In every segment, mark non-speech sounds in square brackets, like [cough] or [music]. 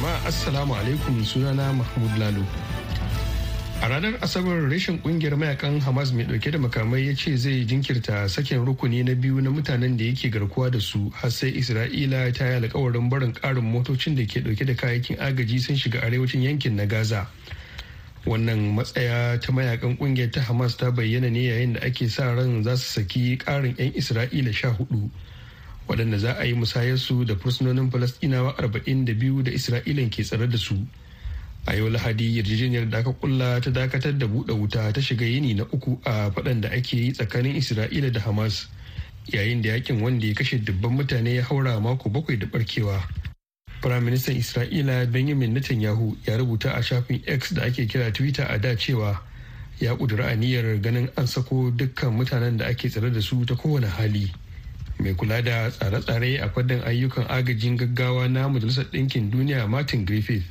Jama'a assalamu alaikum. Sunana mahmud lalo. A ranar asabar rashin ƙungiyar mayaƙan hamas mai ɗauke da makamai ya ce zai jinkirta sakin rukuni na biyu na mutanen da yake garkuwa da su har sai isra'ila ta yi alkawarin barin karin motocin da ke ɗauke da kayayyakin agaji sun shiga arewacin yankin na gaza. Wannan matsaya ta mayaƙan ƙungiyar ta hamas ta bayyana ne yayin da ake sa ran za su saki karin 'yan isra'ila sha huɗu. Waɗanda za a yi musayarsu da fursunonin falastinawa arba'in da biyu da isra'ilan ke tsare da su. A yau lahadi yarjejeniyar da aka kulla ta dakatar da buɗe wuta ta shiga yini na uku a faɗan da ake yi tsakanin isra'ila da hamas yayin da yaƙin wanda ya kashe dubban mutane ya haura mako bakwai da barkewa. Firaministan isra'ila benjamin netanyahu ya rubuta a shafin x da ake kira twitter a da cewa ya ƙudura aniyar ganin an sako dukkan mutanen da ake tsare da su ta kowane hali. Mai kula da tsare-tsare a faɗin ayyukan agajin gaggawa na majalisar ɗinkin duniya martin griffith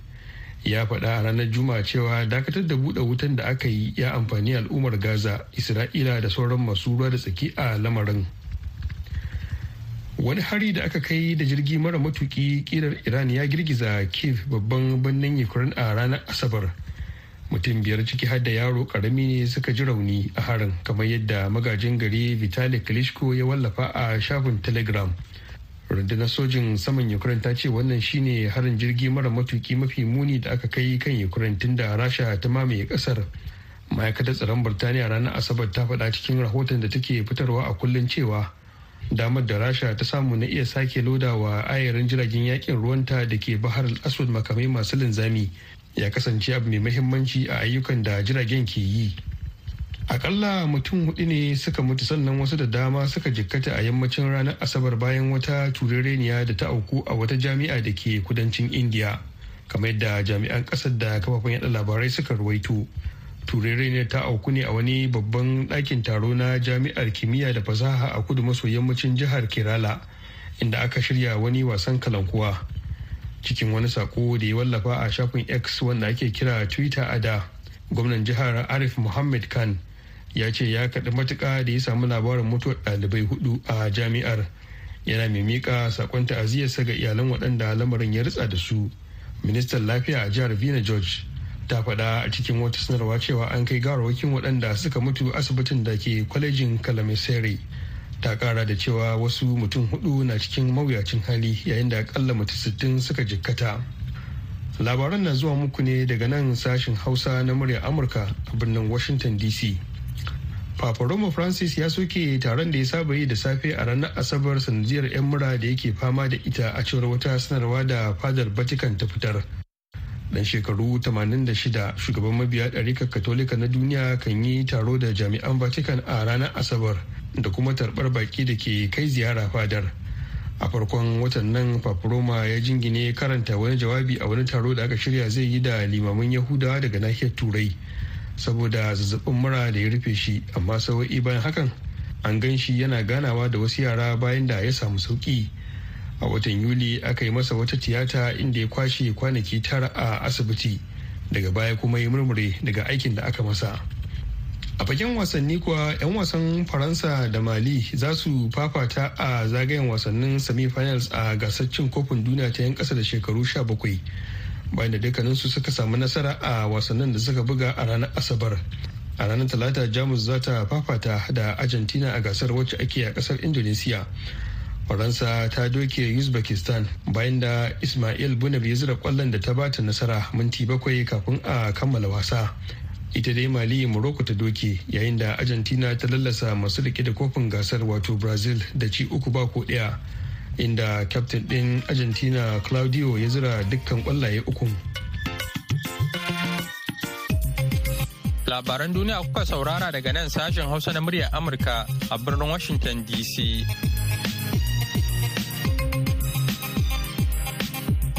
ya faɗa a ranar juma'a cewa dakatar da buɗe wutan da aka yi ya amfani al'ummar gaza isra'ila da sauran masu ruwa da tsaki a lamarin. Wani hari da aka kai da jirgi mara matuki kirar iran ya girgiza kiev babban birnin ukraine a ranar asabar. Mutum biyar ciki har da yaro ƙarami ne suka ji rauni a harin kamar yadda magajin gari vitali klitschko ya wallafa a shafin telegram. Rundunar sojin saman ukraine ta ce wannan shine harin jirgi mara matuki mafi muni da aka kai kan ukraine tun da rasha ta mamaye ƙasar. Ma'aikatar tsaron birtaniya ranar asabar ta faɗa cikin rahoton da take fitarwa a kullum cewa damar da rasha ta samu na iya sake lodawa ayarin jiragen yaƙin ruwanta da ke bahar al-aswad makamai masu linzami ya kasance abu mai mahimmanci a ayyukan da jiragen ke yi. Akalla mutum huɗu ne suka mutu sannan wasu da dama suka jikkata a yammacin ranar asabar bayan wata turereniya da ta auku a wata jami'a da ke kudancin indiya kamar yadda jami'an ƙasar da kafafen yada labarai suka ruwaito. Turereniyar ta auku ne a wani babban ɗakin taro na jami'ar kimiyya da fasaha a kudu maso yammacin jihar kerala inda aka shirya wani wasan kalankuwa. Cikin wani sako da ya wallafa a shafin x wanda ake kira twitter a da. Gwamnan jihar arif muhammad khan ya ce ya kaɗi matuƙa da ya samu labarin mutuwar ɗalibai huɗu a jami'ar. Yana mai miƙa saƙon ta'aziyarsa ga iyalan waɗanda lamarin ya ritsa da su. Ministan lafiya a jihar vina george ta faɗa a cikin wata sanarwa cewa an kai gawarwakin waɗanda suka mutu asibitin da ke kwalejin kalamisere ta kara da cewa wasu mutum huɗu na cikin mawuyacin hali yayin da akalla mutum sittin suka jikkata labaran na zuwa muku ne daga nan sashen hausa na murya amurka a birnin washington dc Papa Roma Francis ya soke taron da ya saba yi da safe a ranar Asabar sanadiyar 'yan mura da yake fama da ita a cewar wata sanarwa da fadar Vatican ta fitar. Dan shekaru 86 shugaban mabiya ɗarikar Katolika na duniya kan yi taro da jami'an Vatican a ranar Asabar da kuma tarbar baki da ke kai ziyara fadar. A farkon watan nan paproma ya jingine karanta wani jawabi a wani taro da aka shirya zai yi da limamin yahudawa daga nahiyar turai saboda zazzaɓin mura da ya rufe shi amma sawa'i bayan hakan an gan shi yana ganawa da wasu yara bayan da ya samu sauƙi a watan yuli aka yi masa wata tiyata inda ya kwashe kwanaki tara a asibiti. Daga baya kuma ya murmure daga aikin da aka masa. A fagen wasanni kuwa 'yan wasan faransa da mali za su fafata a zagayen wasannin semi-finals a gasar cin kofin duniya ta 'yan kasa da shekaru 17 bayan da dukkaninsu suka samu nasara a wasannin da suka buga a ranar asabar. A ranar talata jamus za ta fafata da argentina a gasar wacce ake a ƙasar indonesia. Faransa ta doke uzbekistan bayan da ismail bunab ya zira ƙwallon da ta bata nasara minti bakwai kafin a kammala wasa. Ita dai mali morocco ta doke yayin da argentina ta lallasa masu riƙe da kofin gasar wato brazil da ci uku ba ko ɗaya inda captain din argentina claudio ya zira dukkan kwallaye uku. Labaran duniya kuka saurara daga nan sashen hausa na muryar amurka a birnin washington dc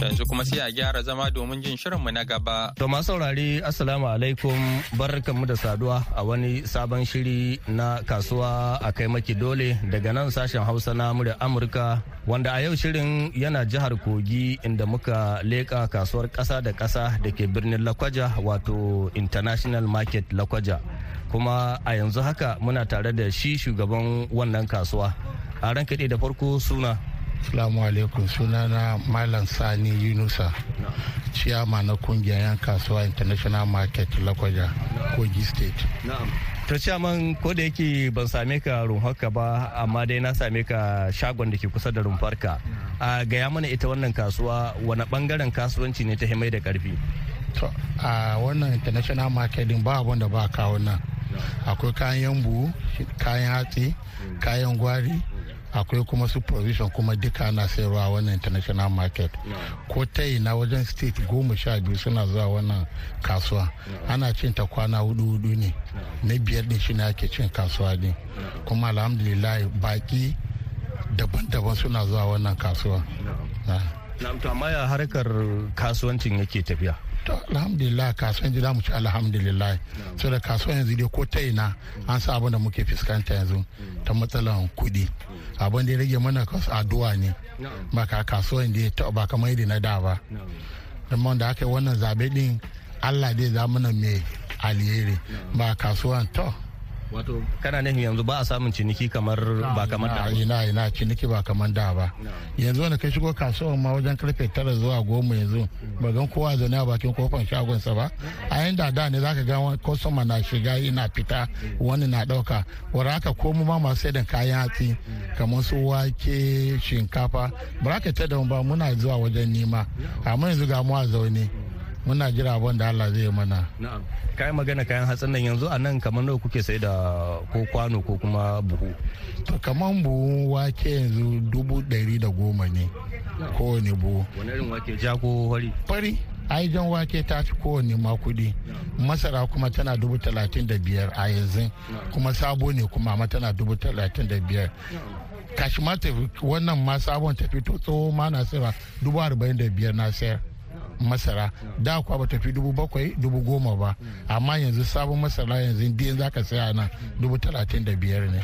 yanzu kuma sai a gyara zama domin jin shirinmu na gaba. To masu saurari Assalamu alaikum barkanmu da saduwa a wani sabon shiri na kasuwa a kai maki dole daga nan sashen Hausa na murya Amurka wanda a yau shirin yana jihar Kogi inda muka leƙa kasuwar ƙasa da ƙasa da ke birnin Lakwaja wato International Market Lakwaja. Kuma a yanzu haka muna tare da shi shugaban wannan kasuwa. A ran da farko suna. Salamu alaikum sunana Malam Sani Yunusa, ciyama na ƙungiyar 'yan kasuwa International Market Lakwaja, Kogi State. To ciyaman ko da yake ban same ka rumfarka ba amma dai na same ka shagon da ke kusa da rumfarka. A gaya mana ita wannan kasuwa wani ɓangaren kasuwanci ne ta himai da ƙarfi. To a wannan International Market din ba abin da ba kawo nan. Akwai kayan buhu, kayan hatsi, kayan gwari, akwai kuma su provision kuma duka ana sayarwa wannan international market. Ko ta na wajen state goma sha biyu suna zuwa wannan kasuwa. Ana cin ta kwana huɗu huɗu ne. Na biyar din shi ne ake cin kasuwa din. Kuma alhamdulillah baki daban-daban suna zuwa wannan kasuwa. Amma ya harkar kasuwancin yake tafiya? To alhamdulillah kasuwan ji mu ci alhamdulillah. So da kasuwan yanzu dai ko ta ina an sa abin da muke fuskanta yanzu ta matsalan kuɗi. Abin da ya rage mana addu'a ne. Ba ka kasuwan da ba kamar yadda na da ba. Don da aka yi wannan zaɓe din allah dai za mana mai alheri. Ba kasuwan to wato kana nufin yanzu ba a samun ciniki kamar ba kamar da ina ina ciniki ba kamar da ba. Yanzu wanda kai shigo kasuwar ma wajen ƙarfe tara zuwa goma yanzu ba gan kowa zaune a bakin ƙofar shagonsa ba. A yin da da ne zaka ga kwastoma na shiga yana fita wani na ɗauka wanda haka ko mu ma masu sai da kayan hatsi kamar su wake shinkafa. Ba ka ta da ba muna zuwa wajen nima. Amma yanzu ga mu a zaune. Muna jira abin da Allah zai mana. kayan magana kayan hatsin nan yanzu a nan kamar nawa kuke sai da ko kwano ko kuma buhu? To kamar buhu wake yanzu dubu ɗari da goma ne kowane buhu. Wani irin wake ja ko fari? Fari. Ai jan wake ta fi kowane ma kuɗi masara kuma tana dubu talatin da biyar a yanzu. Kuma sabo ne kuma ma tana dubu talatin da biyar. Kashi ma wannan ma sabon ta fito tsoho ma na sayarwa dubu arba'in da biyar na sayar. Masara. Da kuwa ba tafi dubu bakwai dubu goma ba. Amma yanzu sabon masara yanzu biyan za ka saya nan dubu talatin da biyar ne.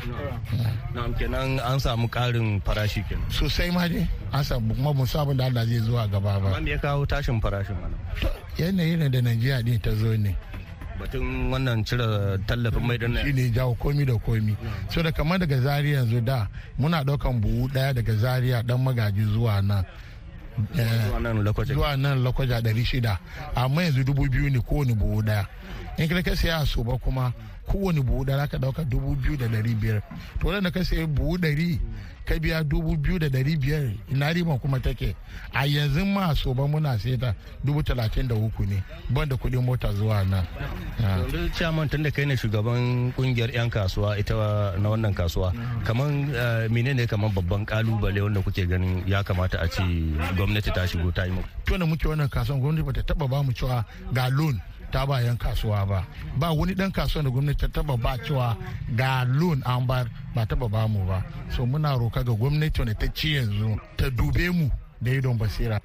Kenan an samu karin farashi kenan. Sosai ma dai an samu kuma mun sabon da Allah zai zuwa gaba ba. Me ya kawo tashin farashin mana yanayi ne da Najeriya din ta zo ne. Batun wannan cire tallafin mai ɗin nan shi ne jawo komi da komi. So da kamar daga zaria yanzu da muna ɗaukan buhu ɗaya daga zaria dan magaji zuwa nan. Zuwa nan lakwaja ɗari shida. Amma yanzu dubu biyu ne kowane buhu ɗaya in ka saya a soba kuma kowane buhu ɗaya ka ɗauka dubu biyu da ɗari biyar to da ka saya buhu ɗari ka biya dubu biyu da ɗari biyar ina riban kuma take a yanzu ma so ba muna sai ta dubu talatin da uku ne ban da kuɗin mota zuwa nan. yanzu chairman tun da kai ne shugaban ƙungiyar 'yan kasuwa ita na wannan kasuwa kamar menene kamar babban ƙalubale wanda kuke ganin ya kamata a ce gwamnati ta shigo ta yi muku. tun da muke wannan kasuwan gwamnati bata taba ba mu cewa ga loan ta ba yan kasuwa ba. Ba wani dan kasuwa da gwamnati ta taba ba cewa ga loan an bar ba taba ba mu ba. So muna roka ga gwamnati wanda ta ci yanzu ta dube mu da idon basira.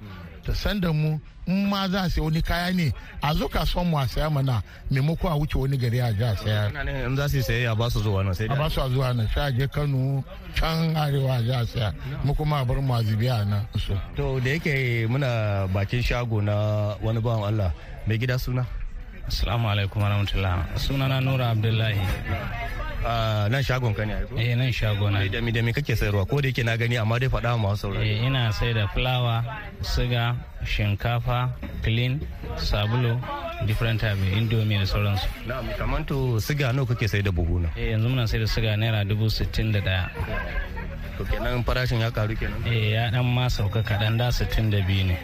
Ta san da mu in ma za a sai wani kaya ne a zo kasuwan mu a saya mana maimako a wuce wani gari a ji a saya in za su saye a ba su zuwa nan sai a ba su a zuwa nan sha je kano can arewa a ji a saya. Mu kuma a bar mu a zubi a nan to da yake muna bakin shago na wani bawan Allah mai gida suna? Assalamu alaikum warahmatullah. Sunana Nura Abdullahi. nan shagon ka ne aiko? Eh nan shago na. Da da mi kake sayarwa ko da yake na gani amma dai faɗa ma wasu saurari. Eh ina sai da fulawa, siga, shinkafa, clean, sabulu, different type indomie da sauransu. Na'am kaman to siga nawa kake sai da buhu na? Eh yanzu muna sai da siga naira dubu sittin da ɗaya. To kenan farashin ya karu kenan? Eh ya dan ma sauka kaɗan da sittin da biyu ne.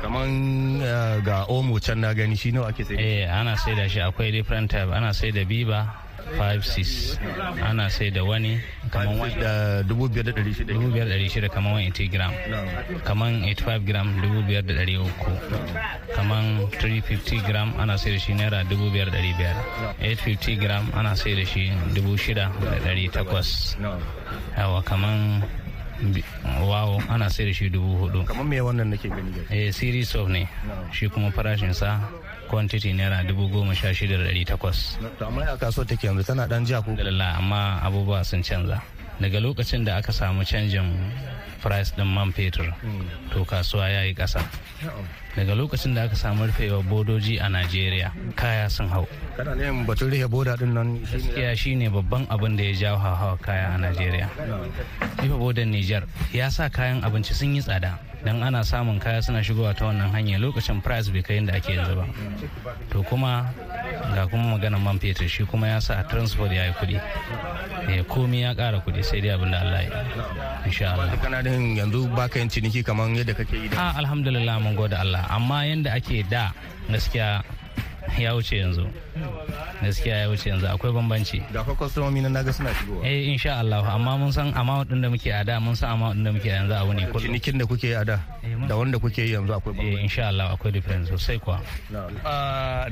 Kaman ga omo can na gani shi nawa ake sai? Eh ana sai da shi akwai different type ana sai da biba 5-6 ana sai da wani kaman wani. kaman wani 80 gram. Kaman 85 gram dubu biyar da ɗari uku. Kaman 350 gram ana sai da shi naira dubu biyar da ɗari biyar. 850 gram ana sai da shi dubu shida da ɗari takwas. Yawa kaman wawo ana sai da shi dubu huɗu kamar me wannan nake gani eh series of ne. Shi kuma farashinsa quantity naira dubu goma sha shida da ɗari takwas. To amma a kasuwar take yanzu tana dan ja ko? Amma abubuwa sun canza. Daga lokacin da aka samu canjin price din man fetur to kasuwa ya yi ƙasa. Daga lokacin da aka samu rufewa bodoji a najeriya kaya sun hau. Kana ne batun rufe boda ɗin nan gaskiya shine babban abin da ya jawo hawa kaya a najeriya. Rufe bodan niger ya sa kayan abinci sun yi tsada. Dan ana samun kaya suna shigowa ta wannan hanya lokacin price bai kai yadda ake yanzu ba. To kuma ga kuma maganar man fetur shi kuma ya sa transport ya yi kuɗi. Komi ya ƙara kuɗi sai dai abin da Allah ya insha Allah. Kana da yanzu baka yin ciniki kamar yadda kake yi da alhamdulillah mun gode Allah. Amma yanda ake da gaskiya ya wuce yanzu. Gaskiya ya wuce yanzu. Akwai bambanci. Da akwai kwastomomi na na ga suna shigowa. Eh insha Allah amma mun san amount din da muke a da mun san amount din da muke yanzu a wani kullum. Cinikin da kuke a da da wanda kuke yi yanzu akwai bambanci. eh insha Allah akwai difference sosai kuwa.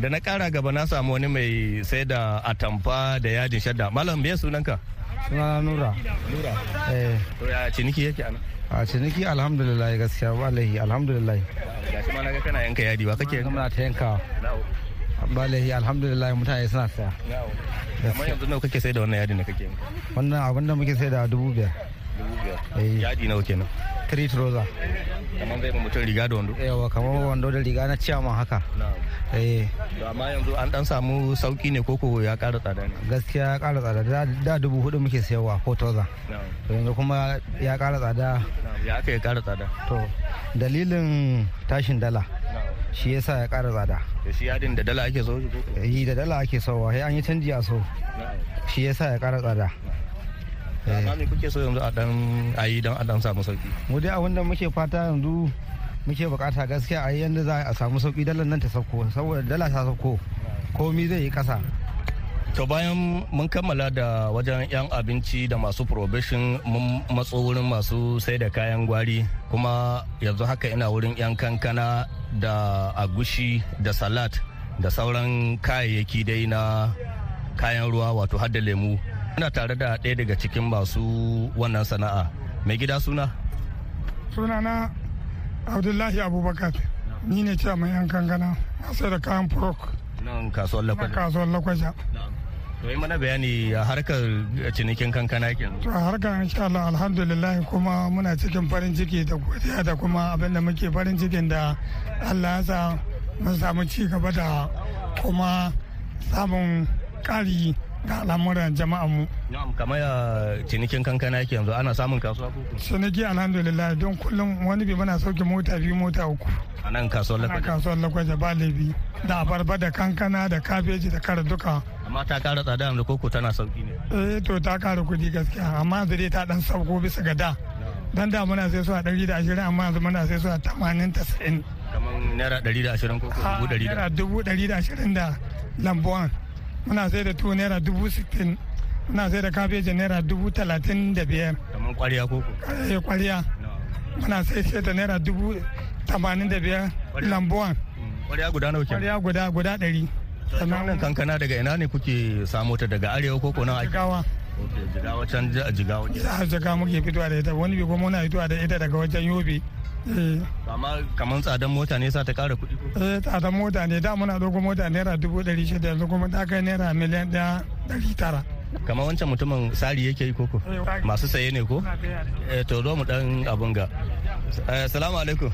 Da na kara gaba na samu wani mai sai da atamfa da yadin shadda. Malam me sunanka? Sunana nura. Nura. Eh. To ya ciniki yake ana a ciniki alhamdulillah gaskiya wallahi alhamdulillah. Gashi ma na ga kana yanka yadi. Ba kake muna ta yanka wallahi alhamdulillah mutane suna saya. Amma yanzu nawa kake sai da wannan yadi ne kake wannan abin da muke sai da dubu biyar. Dubu biyar. Yadi nawa kenan? Three trouser. Kamar zai mutum riga da wando? Yawa kamar wando da riga na ciyama haka. Eh. To amma yanzu an dan samu sauƙi ne koko ya ƙara tsada ne? Gaskiya ya ƙara tsada. Da dubu huɗu muke sayarwa ko toza to yanzu kuma ya ƙara tsada. Ya aka ya ƙara tsada? To dalilin tashin dala. Shi yasa ya ƙara tsada. Da shi yadin da dala ake so yi da dala ake sowa sai an yi canji a so. Shi yasa ya ƙara tsada. Amma me kuke so yanzu a dan ayi don a dan samu sauƙi mu dai abin da muke fata yanzu muke buƙata gaskiya a yanda za a samu sauƙi dalar nan ta sauko saboda dala ta sauko. Komi zai yi kasa to bayan mun kammala da wajen 'yan abinci da masu probation mun matso wurin masu sai da kayan gwari. Kuma yanzu haka ina wurin 'yan kankana da agushi da salat da sauran kayayyaki dai na kayan ruwa wato hadda lemu. Ina tare da ɗaya daga cikin masu wannan sana'a. Mai gida suna? Sunana abdullahi abubakar. Ni ne ce mai yan kankana. Na sai da kayan furok nan kasuwar na lakwaja. Yi mana bayani a harkar cinikin kankana kenan. To a harkar insha Allah alhamdulillah kuma muna cikin farin ciki da godiya da kuma abin da muke farin cikin da Allah ya sa mun samu ci gaba da kuma samun ƙari ga al'amuran jama'anmu na'am kamar ya cinikin kankana yake yanzu ana samun kasuwa ko ciniki alhamdulillah don kullum wani bi muna sauke mota biyu mota uku. A nan kasuwar ana lakwaja kasuwar lakwaje ba laifi. Da abarba da kankana da kabeji da kara duka amma ta kara tsada yanzu koko tana sauƙi ne? Eh to ta kara kuɗi gaskiya amma yanzu dai ta dan sauko bisa ga da. Dan da muna sai su a ɗari da ashirin amma yanzu muna sai su a tamanin tasa'in kamar naira ɗari da ashirin koko dubu ɗari da? naira dubu ɗari da ashirin da lambuwan. Muna sai da tuwo naira dubu sittin muna sai da kabeji naira dubu talatin da biyar. Kamar ƙwarya koko eh kwariya muna sai sai da naira dubu tamanin da biyar lambuwan. Ƙwarya guda nawa kwariya guda guda ɗari. Sannan kankana daga ina ne kuke samo ta? Daga arewa koko nan ake? Jigawa. Ok, jigawa can ji- jigawa ke. Jihar jigawa muke fitowa da ita. Wani bi kuma muna fitowa da ita daga wajen yobe. Eh. Amma kamar tsadan mota ne sa ta kara kuɗi ko? Eh tsada mota ne. Da muna dogo mota naira dubu ɗari shida yanzu kuma ta kai naira miliyan ɗaya ɗari tara. Kamar wancan mutumin sari yake yi koko masu saye ne ko? Eh to zo mu dan abun ga. Eh, salamu alaikum.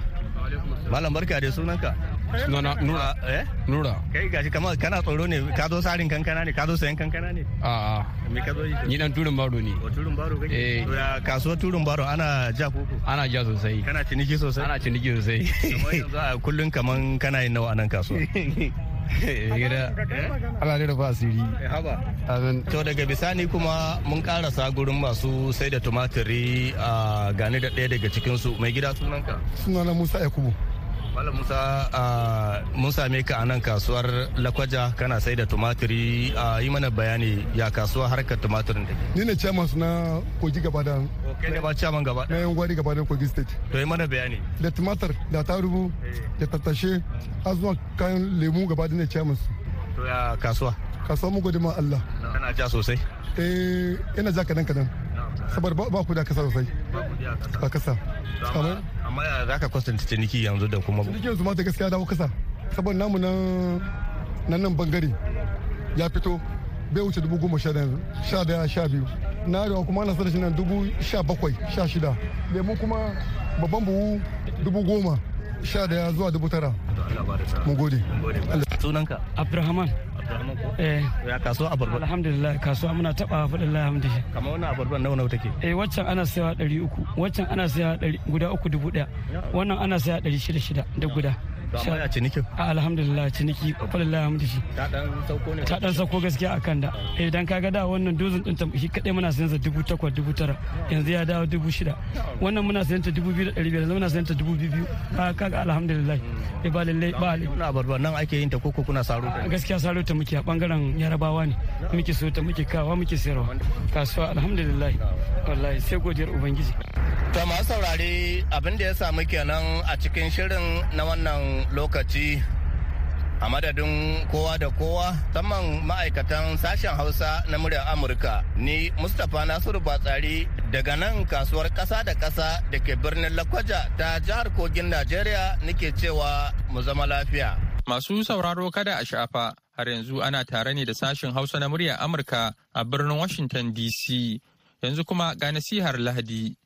Malam barka da sunanka. Sunana Nura. eh Nura. kai gashi kamar kana tsoro ne ka zo sarin kankana ne ka zo sayan kankana ne A'a. me ka zo yi Ni dan turin baro ne. o turun baro kake Eh. to ya kasuwar turun baro ana ja koko Ana ja sosai. kana ciniki sosai Ana ciniki sosai. [laughs] kamar yanzu a kullun kaman kana yin nawa a nan kasuwa [laughs] Gida. Allah da ba asiri haba amin To daga bisani kuma mun karasa gurin masu sai da tumatiri a gane da ɗaya daga cikinsu mai gida sunanka. sunana musa yakubu Malam Musa a, mun same ka a nan kasuwar Lakwaja kana sai da tumatiri. A yi mana bayani ya kasuwa harkar tumatirin da ni ne chairman na kogi gaba da Kai ne ba ciyaman gaba na yan gwari gaba da kogi state. To yi mana bayani. da tumatir da tarugu da tattashe har zuwa kayan lemu gaba da ne chairman su. To ya kasuwa. kasuwa mu gode ma Allah. Kana ja sosai. eh ina ja kadan kadan. Saboda ba ba ku da kasa sosai. A kasa. Amma ya za ka kwatanta ciniki yanzu da kuma ciniki yanzu ma ta gaskiya dawo kasa. Saboda namu nan nan ɓangare ya fito. Bai wuce dubu goma sha ɗaya sha ɗaya sha biyu. Na arewa kuma ana sanar shi nan dubu sha bakwai sha shida. Lemu kuma babban buhu dubu goma sha ɗaya zuwa dubu tara. Mun gode. Sunanka? Abdulrahman eh. Ya kasuwa abarba. Alhamdulillah kasuwa muna taba faɗin alhamdulillah. Kamar wannan abarban nawa nawa take? Eh waccan ana sayawa ɗari uku. Waccan ana sayawa guda uku dubu ɗaya. Wannan ana sayawa ɗari shida shida da guda. Amma ya cinikin? Alhamdulillah ciniki ƙwallon hamdu shi. Ta dan sauko ne? Ta dan sauko gaskiya akan da. Idan kaga da wannan dozin din shi kadai muna sayan sa dubu takwas dubu tara. Yanzu ya dawo dubu shida. Wannan muna sayan ta dubu biyu da ɗari biyar yanzu muna sayan ta dubu biyu biyu. Kaga alhamdulillah. Eh ba lallai ba kuna barba nan ake yin ta koko kuna saro ta? Gaskiya saro ta muke a ɓangaren yarabawa ne. Muke so ta muke kawa muke sayarwa kasuwa alhamdulillah. Wallahi sai godiyar ubangiji. To masu saurare abin da ya samu kenan a cikin shirin na wannan lokaci a madadin kowa da kowa saman ma'aikatan sashen hausa na muryar amurka. Ni mustapha nasiru batsari daga nan kasuwar ƙasa da ƙasa da ke birnin lakwaja ta jihar kogin najeriya nake cewa mu zama lafiya. Masu sauraro kada a shafa har yanzu ana tare ne da sashen hausa na muryar amurka a birnin washington dc yanzu kuma ga nasihar lahadi.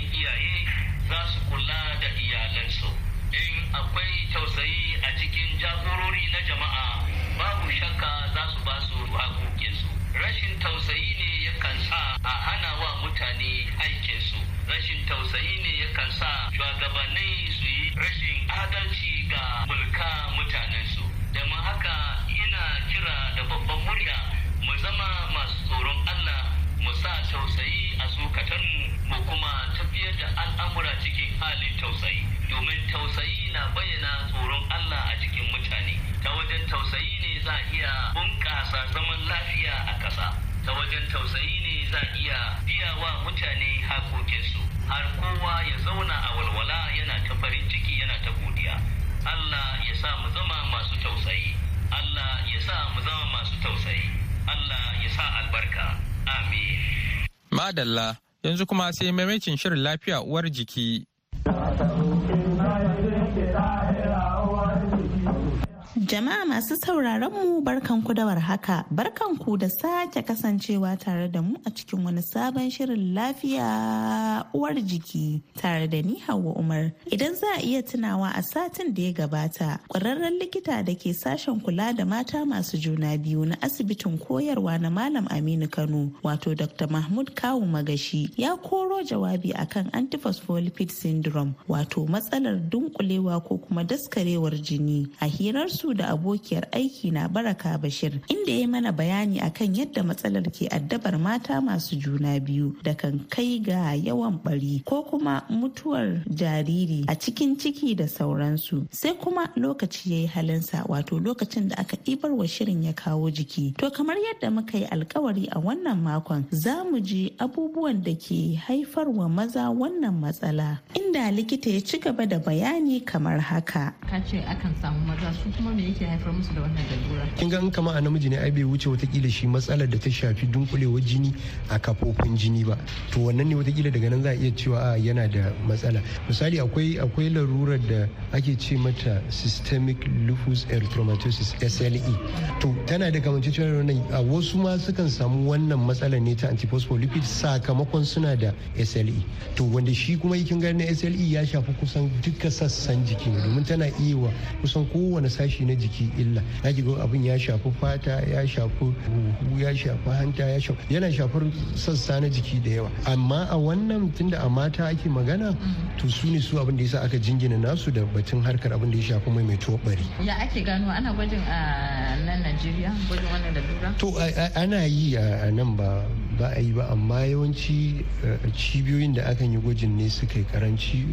Cikin iyaye za su kula da iyalansu. In akwai tausayi a cikin jagorori na jama'a babu shakka za su ba su hakokinsu rashin tausayi ne yakan sa a hana wa mutane aikinsu. Rashin tausayi ne yakan sa shugabanni su yi rashin adalci ga mulka mutanensu. Ma haka ina kira da babban murya mu zama masu tsoron Allah mu sa tausayi a zukatanmu mu kuma tafiyar da al'amura cikin halin tausayi. Domin tausayi na bayyana tsoron Allah a cikin mutane. Ta wajen tausayi ne za a iya bunƙasa zaman lafiya a ƙasa. Ta wajen tausayi ne za a iya biya wa mutane hakokinsu. Har kowa ya zauna a walwala yana ta farin ciki yana ta godiya. Allah ya sa mu zama masu tausayi. Allah ya sa mu zama masu tausayi. Allah ya sa albarka. Amin. Madalla. Yanzu kuma sai maimacin shirin lafiya uwar jiki. Jama'a masu sauraron mu barkanku da warhaka, barkanku da sake kasancewa tare da mu a cikin wani sabon shirin lafiya uwar jiki tare da ni Hauwa Umar. Idan za a iya tunawa a satin da ya gabata, ƙwararren likita da ke sashen kula da mata masu juna biyu na asibitin koyarwa na Malam Aminu Kano, wato Dr. Mahmud Kawu Magashi, ya koro jawabi akan antiphospholipid syndrome, wato matsalar dunkulewa ko kuma daskarewar jini a hirarsu da abokiyar aiki na baraka bashir inda ya mana bayani akan yadda matsalar ke addabar mata masu juna biyu da kan kai ga yawan bari ko kuma mutuwar jariri a cikin ciki da sauransu. Sai kuma lokaci ya yi halinsa wato lokacin da aka ɗibar wa shirin ya kawo jiki. To kamar yadda muka yi alkawari a wannan makon za mu ji abubuwan da ke haifarwa maza wannan matsala inda likita ya ci gaba da bayani kamar haka. Ka ce akan samu maza su kuma me yake haifar musu da wannan lalura? Kin ga in kama a namiji ne ai bai wuce wataƙila shi matsalar da ta shafi dunkulewar jini a kafofin jini ba. To wannan ne wataƙila daga nan za a iya cewa a yana da matsala. Misali akwai akwai larurar da ake ce mata systemic lupus erythematosus SLE. To tana da kamanceciyar wannan a wasu ma sukan samu wannan matsala ne ta antiphospholipid sakamakon suna da SLE. To wanda shi kuma kin ga na SLE ya shafi kusan duka sassan jiki ne domin tana iya wa kusan kowane sashi na jiki illa. Na ga abin ya shafi fata ya shafi huhu ya shafi hanta ya shafi yana shafar sassa na jiki da yawa. Amma a wannan tunda a mata ake magana to su ne su abin da yasa aka jingina nasu da batun harkar abin da ya shafi mai mai bari. Ya ake gano ana gwajin a nan Najeriya gwajin wannan lalura? To ana yi a nan ba ba a yi ba amma yawanci cibiyoyin da akan yi gwajin ne suka yi karanci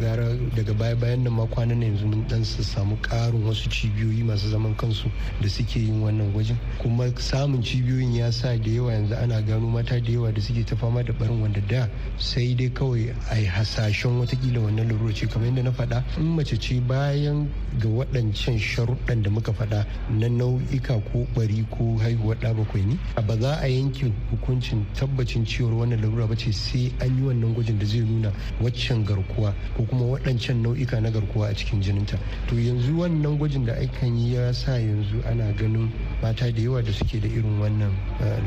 gara daga baya bayan nan ma kwanan yanzu mun dan su samu karin wasu cibiyoyi masu zaman kansu da suke yin wannan gwajin. Kuma samun cibiyoyin ya sa da yawa yanzu ana gano mata da yawa da suke ta fama da barin wanda da sai dai kawai a yi hasashen wataƙila wannan larura ce. Kamar yadda na faɗa in mace ce bayan ga waɗancan sharuɗan da muka faɗa na nau'ika ko bari ko haihuwar ɗa bakwai ne ba za a yanke hukuncin tabbacin cewar wannan larura ba ce sai an yi wannan gwajin da zai nuna waccan garkuwa ko kuma waɗancan nau'ika na garkuwa a cikin jininta. To yanzu wannan gwajin da akan yi ya sa yanzu ana ganin mata da yawa da suke da irin wannan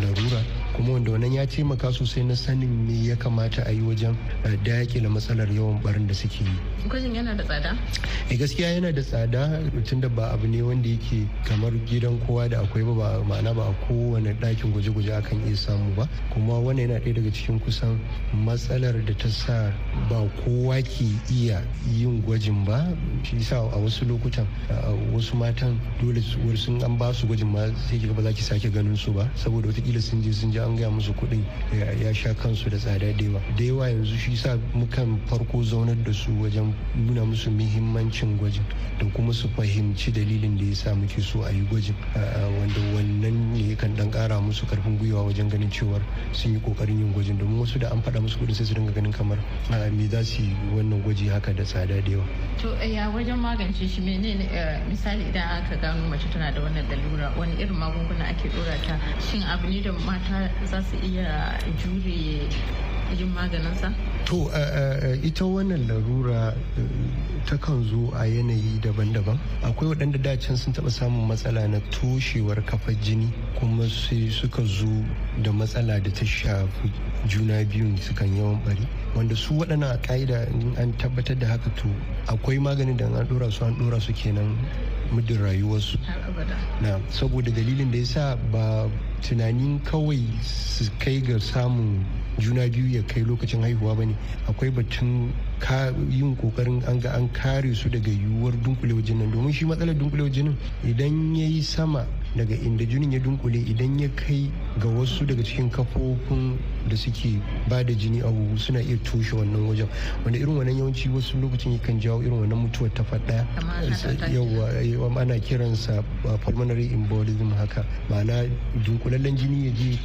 larura. Kuma wanda wannan ya taimaka sosai na sanin me ya kamata a yi wajen daƙile matsalar yawan barin da suke yi. Gwajin yana da tsada? E gaskiya yana da tsada tunda ba abu ne wanda yake kamar gidan kowa da akwai ba ma'ana ba a kowane ɗakin gwaje-gwaje akan iya samu ba. Kuma wannan yana ɗaya daga cikin kusan matsalar da ta sa ba kowa ke iya yin gwajin ba. Shi yasa a wasu lokutan wasu matan dole sun an ba su gwajin ma sai ki ba za ki sake ganin su ba. Saboda wataƙila sun je sun je an gaya musu kuɗin ya sha kansu da tsada da yawa. Da yawa yanzu shi sa mukan farko zaunar da su wajen nuna musu muhimmancin gwajin da kuma su fahimci dalilin da ya sa muke so a yi gwajin. Wanda wannan ne kan dan kara musu ƙarfin gwiwa wajen ganin cewar sun yi ƙoƙarin yin gwajin. Domin wasu da an faɗa musu kuɗin sai su dinga ganin kamar me za su yi wannan gwaji haka da tsada da yawa. to ya wajen magance shi menene misali idan aka gano mace tana da wannan lalura wani irin magunguna ake dora ta? Shin abu ne da mata za su iya jure yin maganinsa? To ita wannan larura takan zo a yanayi daban-daban. Akwai waɗanda dacin sun taɓa samun matsala na toshewar kafar jini kuma sai suka zo da matsala da ta shafi juna biyun sukan yawan bari. Wanda su waɗannan a ƙa'ida an tabbatar da haka to akwai maganin da an ɗora su an ɗora su kenan muddin rayuwarsu. Na saboda dalilin da ya sa ba tunanin kawai su kai ga samun juna biyu ya kai lokacin haihuwa ba ne akwai batun yin ƙoƙarin an ga an kare su daga yiwuwar dunkulewar jinin. Domin shi matsalar dunkulewar jinin idan ya yi sama daga inda jinin ya dunkule idan ya kai ga wasu daga cikin kafofin da suke ba da jini a suna iya toshe wannan wajen. Wanda irin wannan yawanci wasu lokacin yakan jawo irin wannan mutuwar ta faɗa. Yawa ana kiransa pulmonary embolism haka. Ma'ana dunkulallen jini ya je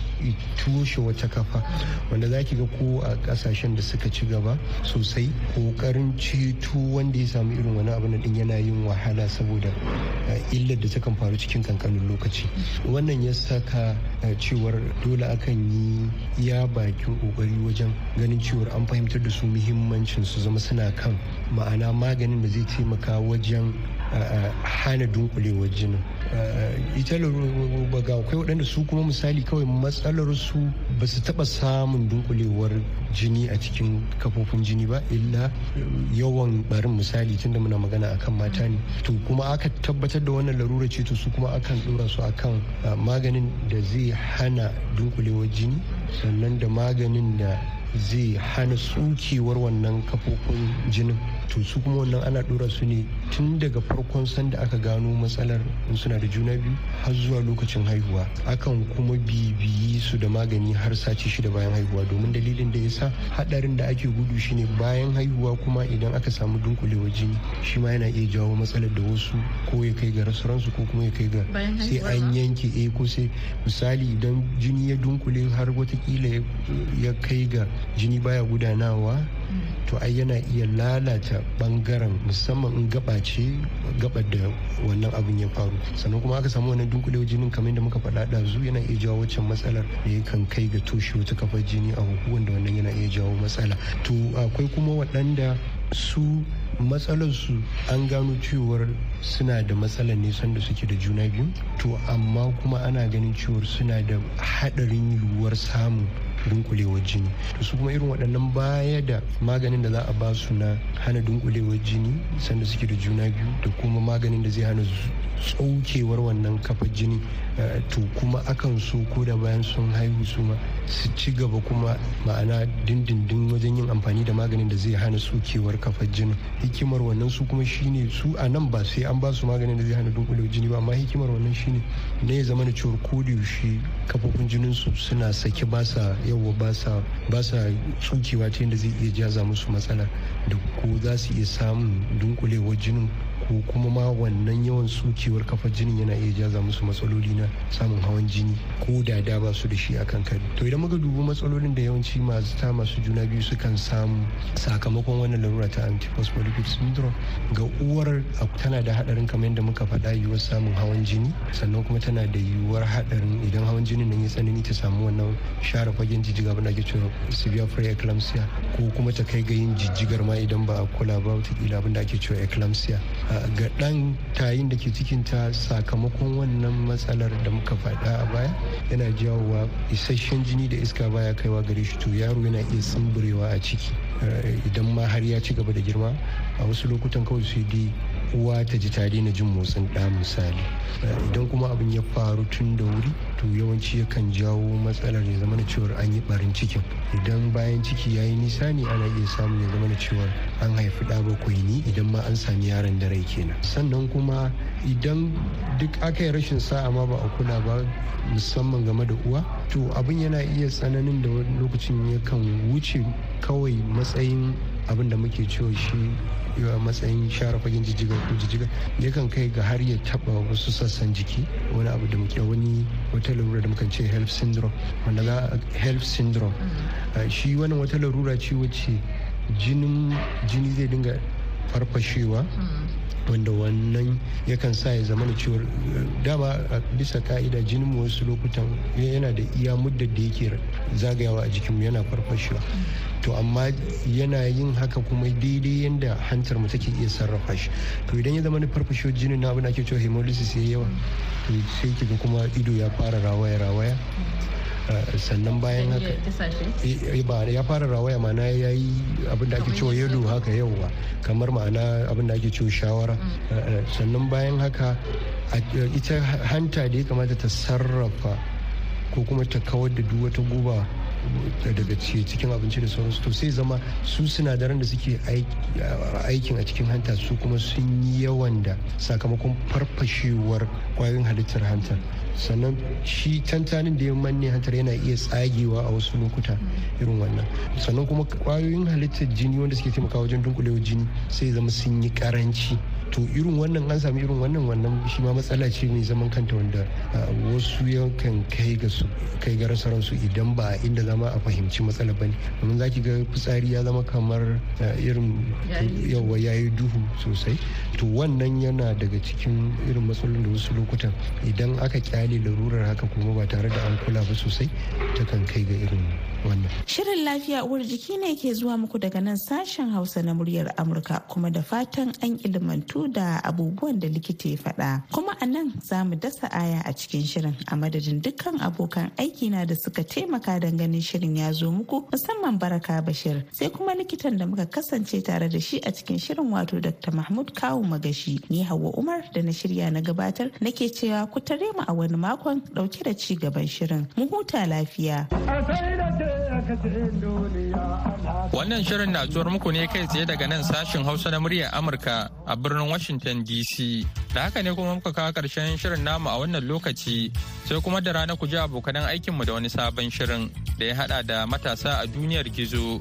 toshe wata kafa. Wanda za ki ga ko a ƙasashen da suka ci gaba sosai ƙoƙarin ceto wanda ya samu irin wani abu din yana yin wahala saboda illar da takan faru cikin kankanin lokaci. Wannan ya saka cewar dole akan yi iya bakin ƙoƙari wajen ganin cewar an fahimtar da su muhimmancin su zama suna kan ma'ana maganin da zai taimaka wajen hana dunkulewar jinin. Ita ga akwai waɗanda su kuma misali kawai matsalar su ba su taɓa samun dunkulewar jini a cikin kafofin jini ba illa yawan barin misali tunda muna magana akan mata ne. To kuma aka tabbatar da wannan larura ce to su kuma akan ɗora su akan maganin da zai hana dunkulewar jini sannan da maganin da zai hana tsukewar wannan kafofin jinin. To su kuma wannan ana dora su ne tun daga farkon sanda aka gano matsalar in suna da juna biyu har zuwa lokacin haihuwa. Akan kuma bibiyi su da magani har sati shida bayan haihuwa. Domin dalilin da yasa hadarin da ake gudu shine bayan haihuwa kuma idan aka samu dunkulewar jini shi ma yana iya jawo matsalar da wasu ko ya kai ga rasuransu ko kuma ya kai ga sai an yanke eh ko sai misali idan jini ya dunkule har wataƙila ya kai ga jini baya gudanawa to ai yana iya lalata ɓangaren musamman in gaba ce gaba da wannan abin ya faru. Sannan kuma aka samu wannan dunkulewar jinin kamar da muka faɗa ɗazu yana iya jawo waccan matsalar da yakan kai ga toshe wata kafar jini a huhu wanda wannan yana iya jawo matsala. To akwai kuma waɗanda su matsalarsu an gano cewar suna da matsalar nisan da suke da juna biyu. To amma kuma ana ganin cewar suna da haɗarin yiwuwar samun dunkulewar jini. To su kuma irin waɗannan baya da maganin da za a ba su na hana dunkulewar jini sanda suke da juna biyu da kuma maganin da zai hana tsaukewar wannan kafar jini to kuma akan so ko da bayan sun haihu su ma su ci gaba kuma ma'ana dindindin wajen yin amfani da maganin da zai hana tsokewar kafar jini. Hikimar wannan su kuma shine su a nan ba sai an ba su maganin da zai hana dunkulewar jini ba amma hikimar wannan shine ne ya zama da cewar ko da yaushe kafofin jinin su suna saki ba sa yawa ba sa ba sa tsukewa ta yadda zai iya jaza musu matsala da ko za su iya samun dunkulewar jinin ko kuma ma wannan yawan tsukewar kafar jinin yana iya jaza musu matsaloli na samun hawan jini ko da da ba su da shi akan kari. To idan muka dubi matsalolin da yawanci masu ta masu juna biyu sukan samu sakamakon wannan larura ta antiphospholipid syndrome ga uwar tana da hadarin kamar yadda muka faɗa yiwuwar samun hawan jini sannan kuma tana da yiwuwar hadarin idan hawan jinin nan ya tsanani ta samu wannan share fagen jijjiga abin da ake cewa severe preeclampsia ko kuma ta kai ga yin jijjigar ma idan ba a kula ba wataƙila abin da ake cewa eclampsia. Ga ɗan tayin da ke cikin ta sakamakon wannan matsalar da muka faɗa a baya yana jawowa isasshen jini da iska baya kaiwa gare shi. To yaro yana iya sumburewa a ciki idan ma har ya ci gaba da girma a wasu lokutan kawai sai dai uwa ta ji ta daina jin motsin ɗa misali. Idan kuma abin ya faru tun da wuri to yawanci yakan jawo matsalar ya zama cewar an yi barin cikin. Idan bayan ciki ya yi nisa ne ana iya samun ya zama cewar an haifi ɗa bakwai ne idan ma an sami yaron da rai kenan. Sannan kuma idan duk aka yi rashin sa'a ma ba a kula ba musamman game da uwa to abin yana iya tsananin da lokacin yakan wuce kawai matsayin abin da muke cewa shi a matsayin share fagen jijjiga ko jijjiga yakan kai ga har ya taba wasu sassan jiki. Wani abu da muke wani wata larura da mukan ce health syndrome. Wanda za health syndrome. Shi wannan wata larura ce wacce jinin jini zai dinga farfashewa. Wanda wannan yakan sa ya zama cewar dama a bisa ka'ida jinin mu wasu lokutan yana da iya muddar da yake zagayawa a jikinmu yana farfashewa. To amma yana yin haka kuma daidai yadda hantar mu take iya sarrafa shi. To idan ya zama na farfashewar jinin na abin ake cewa hemolysis ya yawa to sai kiga kuma ido ya fara rawaya rawaya sannan bayan haka ba ya fara rawaya ma'ana ya yi abin da ake cewa yalo haka yauwa. Kamar ma'ana abin da ake cewa shawara. Sannan bayan haka ita hanta da ya kamata ta sarrafa ko kuma ta kawar da duk wata guba daga cikin abinci da sauransu. To sai zama su sinadaran da suke aikin a cikin hanta su kuma sun yi yawan da sakamakon farfashewar ƙwayoyin halittar hantar sannan shi tantanin da ya manne hantar yana iya tsagewa a wasu lokuta irin wannan. Sannan kuma ƙwayoyin halittar jini wanda suke taimakawa wajen dunkulewar jini sai zama sun yi karanci. To irin wannan an sami irin wannan wannan shi ma matsala ce mai zaman kanta wanda wasu yankan kai ga su kai ga ransu idan ba inda zama a fahimci matsala ba ne. Domin zaki ga fitsari ya zama kamar irin yawa yayi duhu sosai. To wannan yana daga cikin irin matsalolin da wasu lokutan idan aka ƙyale larurar haka kuma ba tare da an kula ba sosai takan kai ga irin wannan shirin lafiya uwar jiki ne ke zuwa muku daga nan sashen hausa na muryar amurka kuma da fatan an ilmantu da abubuwan da likita ya faɗa. Kuma a nan za mu dasa aya a cikin shirin a madadin dukkan abokan aiki na da suka taimaka don ganin shirin ya zo muku musamman baraka bashir. Sai kuma likitan da muka kasance tare da shi a cikin shirin wato dr mahmud kawu magashi. Ni hawa umar da na shirya na gabatar nake cewa ku tare mu a wani makon ɗauke da ci gaban shirin. Mu huta lafiya. Wannan shirin na zuwar muku ne kai tsaye daga nan sashin Hausa na muryar Amurka a birnin Washington DC. Da haka ne kuma muka kawo ƙarshen shirin namu a wannan lokaci sai kuma da rana ku ji abokanan aikinmu da wani sabon shirin da ya hada da matasa a duniyar gizo.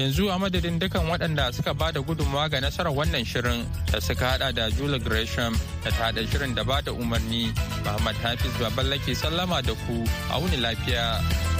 Yanzu a madadin dukan waɗanda suka ba da gudunmawa ga nasarar wannan shirin da suka hada da Julie Gresham da ta hada shirin da ba da umarni Muhammad Hafiz Baballake sallama da ku a wuni lafiya.